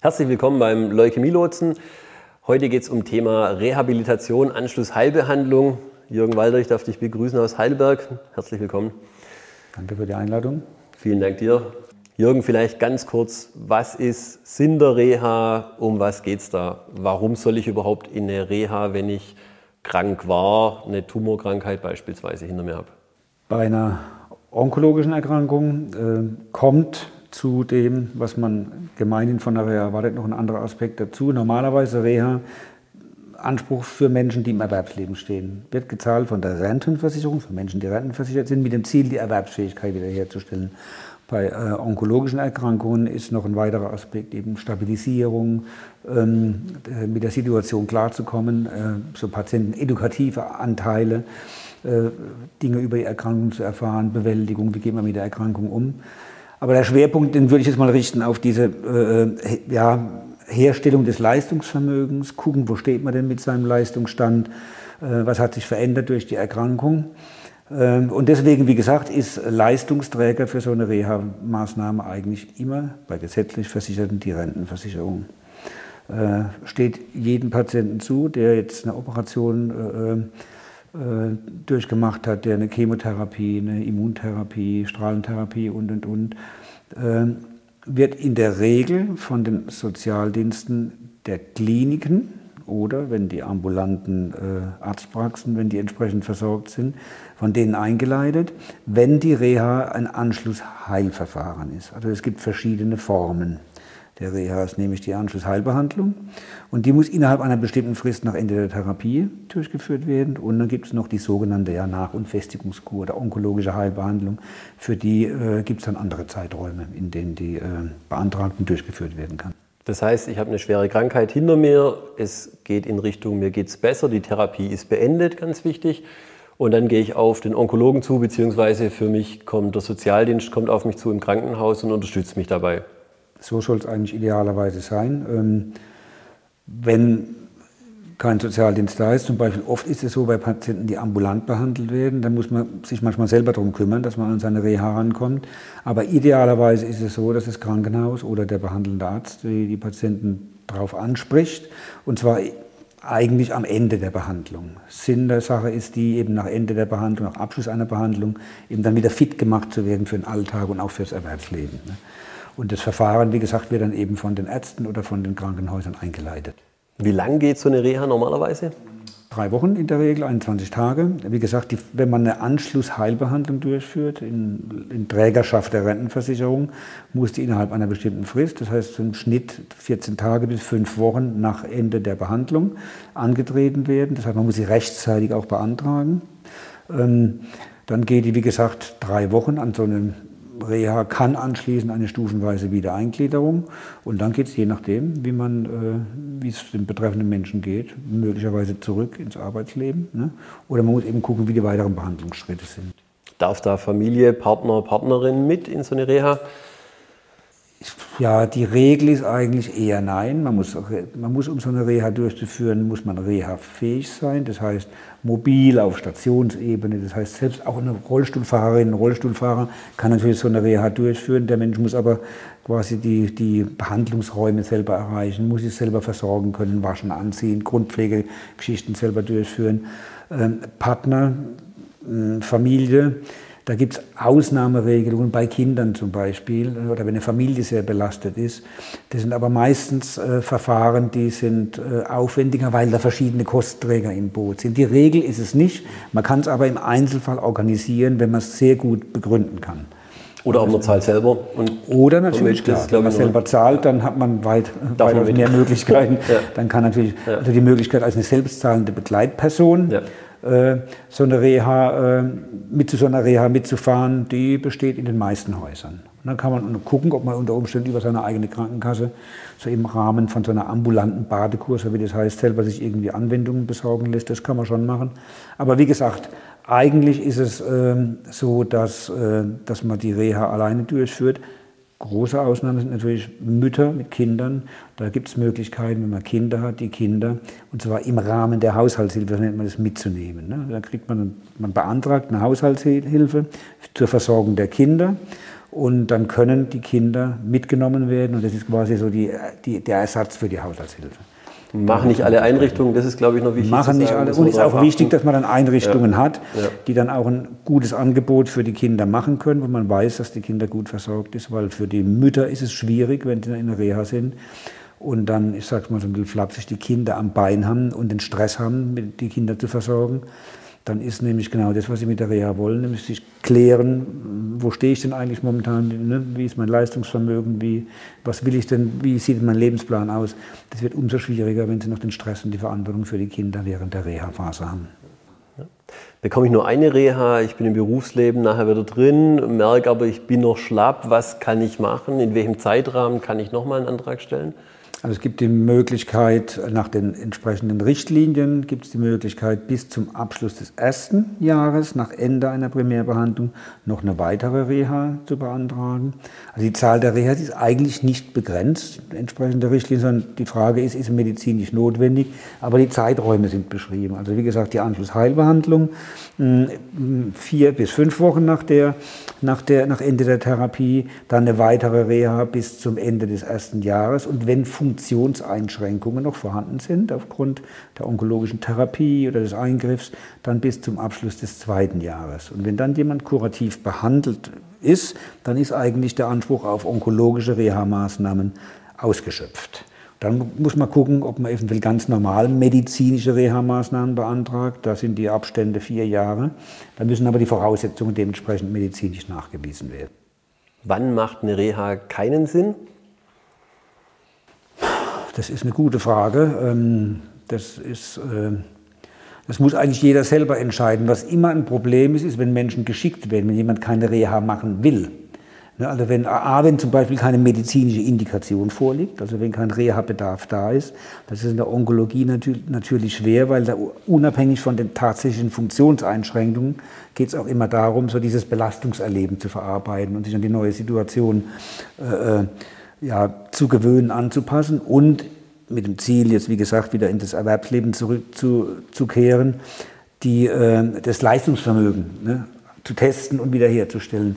Herzlich willkommen beim Leukämie-Lotsen. Heute geht es um Thema Rehabilitation, Anschlussheilbehandlung. Jürgen Walder, ich darf dich begrüßen aus Heidelberg. Herzlich willkommen. Danke für die Einladung. Vielen Dank dir. Jürgen, vielleicht ganz kurz, was ist Sinn der Reha? Um was geht es da? Warum soll ich überhaupt in eine Reha, wenn ich krank war, eine Tumorkrankheit beispielsweise hinter mir habe? Bei einer onkologischen Erkrankung äh, kommt zu dem, was man gemeinhin von der Reha erwartet, noch ein anderer Aspekt dazu. Normalerweise Reha, Anspruch für Menschen, die im Erwerbsleben stehen, wird gezahlt von der Rentenversicherung, für Menschen, die rentenversichert sind, mit dem Ziel, die Erwerbsfähigkeit wiederherzustellen. Bei äh, onkologischen Erkrankungen ist noch ein weiterer Aspekt eben Stabilisierung, ähm, äh, mit der Situation klarzukommen, äh, so Patienten edukative Anteile, äh, Dinge über die Erkrankung zu erfahren, Bewältigung, wie geht man mit der Erkrankung um. Aber der Schwerpunkt, den würde ich jetzt mal richten auf diese äh, ja, Herstellung des Leistungsvermögens, gucken, wo steht man denn mit seinem Leistungsstand, äh, was hat sich verändert durch die Erkrankung. Ähm, und deswegen, wie gesagt, ist Leistungsträger für so eine Reha-Maßnahme eigentlich immer bei gesetzlich Versicherten die Rentenversicherung. Äh, steht jedem Patienten zu, der jetzt eine Operation äh, äh, durchgemacht hat, der eine Chemotherapie, eine Immuntherapie, Strahlentherapie und, und, und, äh, wird in der Regel von den Sozialdiensten der Kliniken oder wenn die ambulanten äh, Arztpraxen, wenn die entsprechend versorgt sind, von denen eingeleitet, wenn die Reha ein Anschlussheilverfahren ist. Also es gibt verschiedene Formen der Reha ist nämlich die Anschlussheilbehandlung. Und die muss innerhalb einer bestimmten Frist nach Ende der Therapie durchgeführt werden. Und dann gibt es noch die sogenannte ja, Nach- und Festigungskur oder onkologische Heilbehandlung. Für die äh, gibt es dann andere Zeiträume, in denen die äh, Beantragten durchgeführt werden kann. Das heißt, ich habe eine schwere Krankheit hinter mir, es geht in Richtung, mir geht es besser, die Therapie ist beendet, ganz wichtig. Und dann gehe ich auf den Onkologen zu, beziehungsweise für mich kommt der Sozialdienst kommt auf mich zu im Krankenhaus und unterstützt mich dabei. So soll es eigentlich idealerweise sein. Ähm, wenn kein Sozialdienst da ist, zum Beispiel oft ist es so bei Patienten, die ambulant behandelt werden, dann muss man sich manchmal selber darum kümmern, dass man an seine Reha rankommt. Aber idealerweise ist es so, dass das Krankenhaus oder der behandelnde Arzt die, die Patienten darauf anspricht und zwar eigentlich am Ende der Behandlung. Sinn der Sache ist die, eben nach Ende der Behandlung, nach Abschluss einer Behandlung, eben dann wieder fit gemacht zu werden für den Alltag und auch fürs Erwerbsleben. Ne? Und das Verfahren, wie gesagt, wird dann eben von den Ärzten oder von den Krankenhäusern eingeleitet. Wie lang geht so eine Reha normalerweise? Drei Wochen in der Regel, 21 Tage. Wie gesagt, die, wenn man eine Anschlussheilbehandlung durchführt, in, in, Trägerschaft der Rentenversicherung, muss die innerhalb einer bestimmten Frist, das heißt im Schnitt 14 Tage bis fünf Wochen nach Ende der Behandlung, angetreten werden. Das heißt, man muss sie rechtzeitig auch beantragen. Ähm, dann geht die, wie gesagt, drei Wochen an so einem Reha kann anschließen eine stufenweise Wiedereingliederung und dann geht es je nachdem, wie man, äh, wie es den betreffenden Menschen geht, möglicherweise zurück ins Arbeitsleben. Ne? Oder man muss eben gucken, wie die weiteren Behandlungsschritte sind. Darf da Familie, Partner, Partnerin mit in so eine Reha? Ja, die Regel ist eigentlich eher nein. Man muss, man muss, um so eine Reha durchzuführen, muss man reha-fähig sein. Das heißt, mobil auf Stationsebene. Das heißt, selbst auch eine Rollstuhlfahrerin, ein Rollstuhlfahrer kann natürlich so eine Reha durchführen. Der Mensch muss aber quasi die, die Behandlungsräume selber erreichen, muss sich selber versorgen können, waschen, anziehen, Grundpflegegeschichten selber durchführen. Ähm, Partner, äh, Familie, da gibt es Ausnahmeregelungen bei Kindern zum Beispiel oder wenn eine Familie sehr belastet ist. Das sind aber meistens äh, Verfahren, die sind äh, aufwendiger, weil da verschiedene Kostenträger im Boot sind. Die Regel ist es nicht. Man kann es aber im Einzelfall organisieren, wenn man es sehr gut begründen kann. Oder auch man zahlt selber. Oder natürlich, klar, wenn man selber zahlt, dann hat man weit, weitaus mehr Möglichkeiten. ja. Dann kann natürlich ja. also die Möglichkeit als eine selbstzahlende Begleitperson ja so eine Reha, äh, mit zu so einer Reha mitzufahren, die besteht in den meisten Häusern. Und dann kann man gucken, ob man unter Umständen über seine eigene Krankenkasse so im Rahmen von so einer ambulanten Badekur, so wie das heißt, selber sich irgendwie Anwendungen besorgen lässt. Das kann man schon machen. Aber wie gesagt, eigentlich ist es ähm, so, dass, äh, dass man die Reha alleine durchführt. Große Ausnahmen sind natürlich Mütter mit Kindern. Da gibt es Möglichkeiten, wenn man Kinder hat, die Kinder, und zwar im Rahmen der Haushaltshilfe, nennt man das, mitzunehmen. Ne? Da kriegt man, man beantragt eine Haushaltshilfe zur Versorgung der Kinder Und dann können die Kinder mitgenommen werden und das ist quasi so die, die, der Ersatz für die Haushaltshilfe. Machen nicht alle Einrichtungen, das ist, glaube ich, noch wichtig. Machen nicht alle. Und es ist auch wichtig, dass man dann Einrichtungen ja. hat, ja. die dann auch ein gutes Angebot für die Kinder machen können, wo man weiß, dass die Kinder gut versorgt ist, weil für die Mütter ist es schwierig, wenn sie in der Reha sind. Und dann, ich sage mal so ein bisschen flapsig, die Kinder am Bein haben und den Stress haben, die Kinder zu versorgen dann ist nämlich genau das, was Sie mit der Reha wollen, nämlich sich klären, wo stehe ich denn eigentlich momentan, ne? wie ist mein Leistungsvermögen, wie, was will ich denn, wie sieht mein Lebensplan aus. Das wird umso schwieriger, wenn Sie noch den Stress und die Verantwortung für die Kinder während der Reha-Phase haben. Ja. Bekomme ich nur eine Reha, ich bin im Berufsleben nachher wieder drin, merke aber, ich bin noch schlapp, was kann ich machen, in welchem Zeitrahmen kann ich nochmal einen Antrag stellen? Also es gibt die Möglichkeit, nach den entsprechenden Richtlinien gibt es die Möglichkeit, bis zum Abschluss des ersten Jahres, nach Ende einer Primärbehandlung, noch eine weitere Reha zu beantragen. Also die Zahl der Reha ist eigentlich nicht begrenzt, entsprechend der Richtlinien, sondern die Frage ist, ist medizinisch notwendig, aber die Zeiträume sind beschrieben. Also wie gesagt, die Anschlussheilbehandlung, hm, vier bis fünf Wochen nach, der, nach, der, nach Ende der Therapie, dann eine weitere Reha bis zum Ende des ersten Jahres und wenn Funktionseinschränkungen noch vorhanden sind aufgrund der onkologischen Therapie oder des Eingriffs, dann bis zum Abschluss des zweiten Jahres. Und wenn dann jemand kurativ behandelt ist, dann ist eigentlich der Anspruch auf onkologische Reha-Maßnahmen ausgeschöpft. Dann muss man gucken, ob man eventuell ganz normal medizinische Reha-Maßnahmen beantragt. Da sind die Abstände vier Jahre. Da müssen aber die Voraussetzungen dementsprechend medizinisch nachgewiesen werden. Wann macht eine Reha keinen Sinn? Das ist eine gute Frage. Ähm, das, ist, äh, das muss eigentlich jeder selber entscheiden. Was immer ein Problem ist, ist, wenn Menschen geschickt werden, wenn jemand keine Reha machen will. Ne, also wenn, A, wenn zum Beispiel keine medizinische Indikation vorliegt, also wenn kein Reha-Bedarf da ist, das ist in der Onkologie natürlich schwer, weil da unabhängig von den tatsächlichen Funktionseinschränkungen geht es auch immer darum, so dieses Belastungserleben zu verarbeiten und sich an die neue Situation äh, äh ja, zu gewöhnen, anzupassen und mit dem Ziel, jetzt wie gesagt wieder in das Erwerbsleben zurückzukehren, die, äh, das Leistungsvermögen ne, zu testen und wiederherzustellen.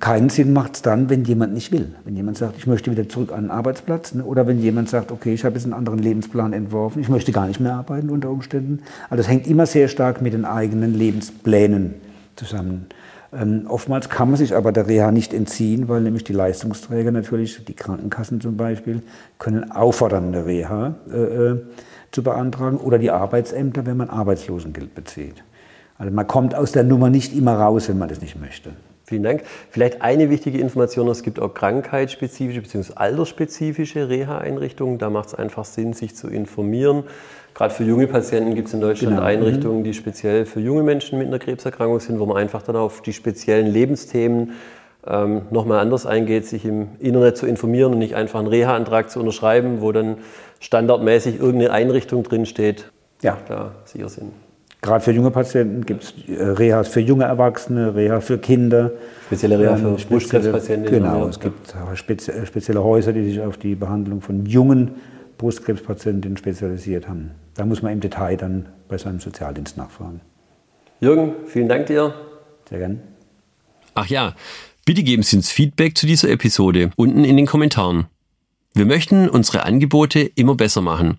Keinen Sinn macht es dann, wenn jemand nicht will. Wenn jemand sagt, ich möchte wieder zurück an den Arbeitsplatz. Ne, oder wenn jemand sagt, okay, ich habe jetzt einen anderen Lebensplan entworfen, ich möchte gar nicht mehr arbeiten unter Umständen. Also das hängt immer sehr stark mit den eigenen Lebensplänen zusammen. Ähm, oftmals kann man sich aber der Reha nicht entziehen, weil nämlich die Leistungsträger natürlich, die Krankenkassen zum Beispiel, können auffordern, eine Reha äh, äh, zu beantragen oder die Arbeitsämter, wenn man Arbeitslosengeld bezieht. Also man kommt aus der Nummer nicht immer raus, wenn man das nicht möchte. Vielen Dank. Vielleicht eine wichtige Information, es gibt auch krankheitsspezifische bzw. altersspezifische Reha-Einrichtungen. Da macht es einfach Sinn, sich zu informieren. Gerade für junge Patienten gibt es in Deutschland genau. Einrichtungen, mhm. die speziell für junge Menschen mit einer Krebserkrankung sind, wo man einfach dann auf die speziellen Lebensthemen ähm, nochmal anders eingeht, sich im Internet zu informieren und nicht einfach einen Reha-Antrag zu unterschreiben, wo dann standardmäßig irgendeine Einrichtung drinsteht. Ja. Da sicher sind. Gerade für junge Patienten gibt es äh, Rehas für junge Erwachsene, Reha für Kinder. Spezielle Reha für ähm, Brustkrebspatienten. Genau, es gibt spezielle Häuser, die sich auf die Behandlung von jungen Brustkrebspatientinnen spezialisiert haben. Da muss man im Detail dann bei seinem Sozialdienst nachfragen. Jürgen, vielen Dank dir. Sehr gern. Ach ja, bitte geben Sie uns Feedback zu dieser Episode unten in den Kommentaren. Wir möchten unsere Angebote immer besser machen.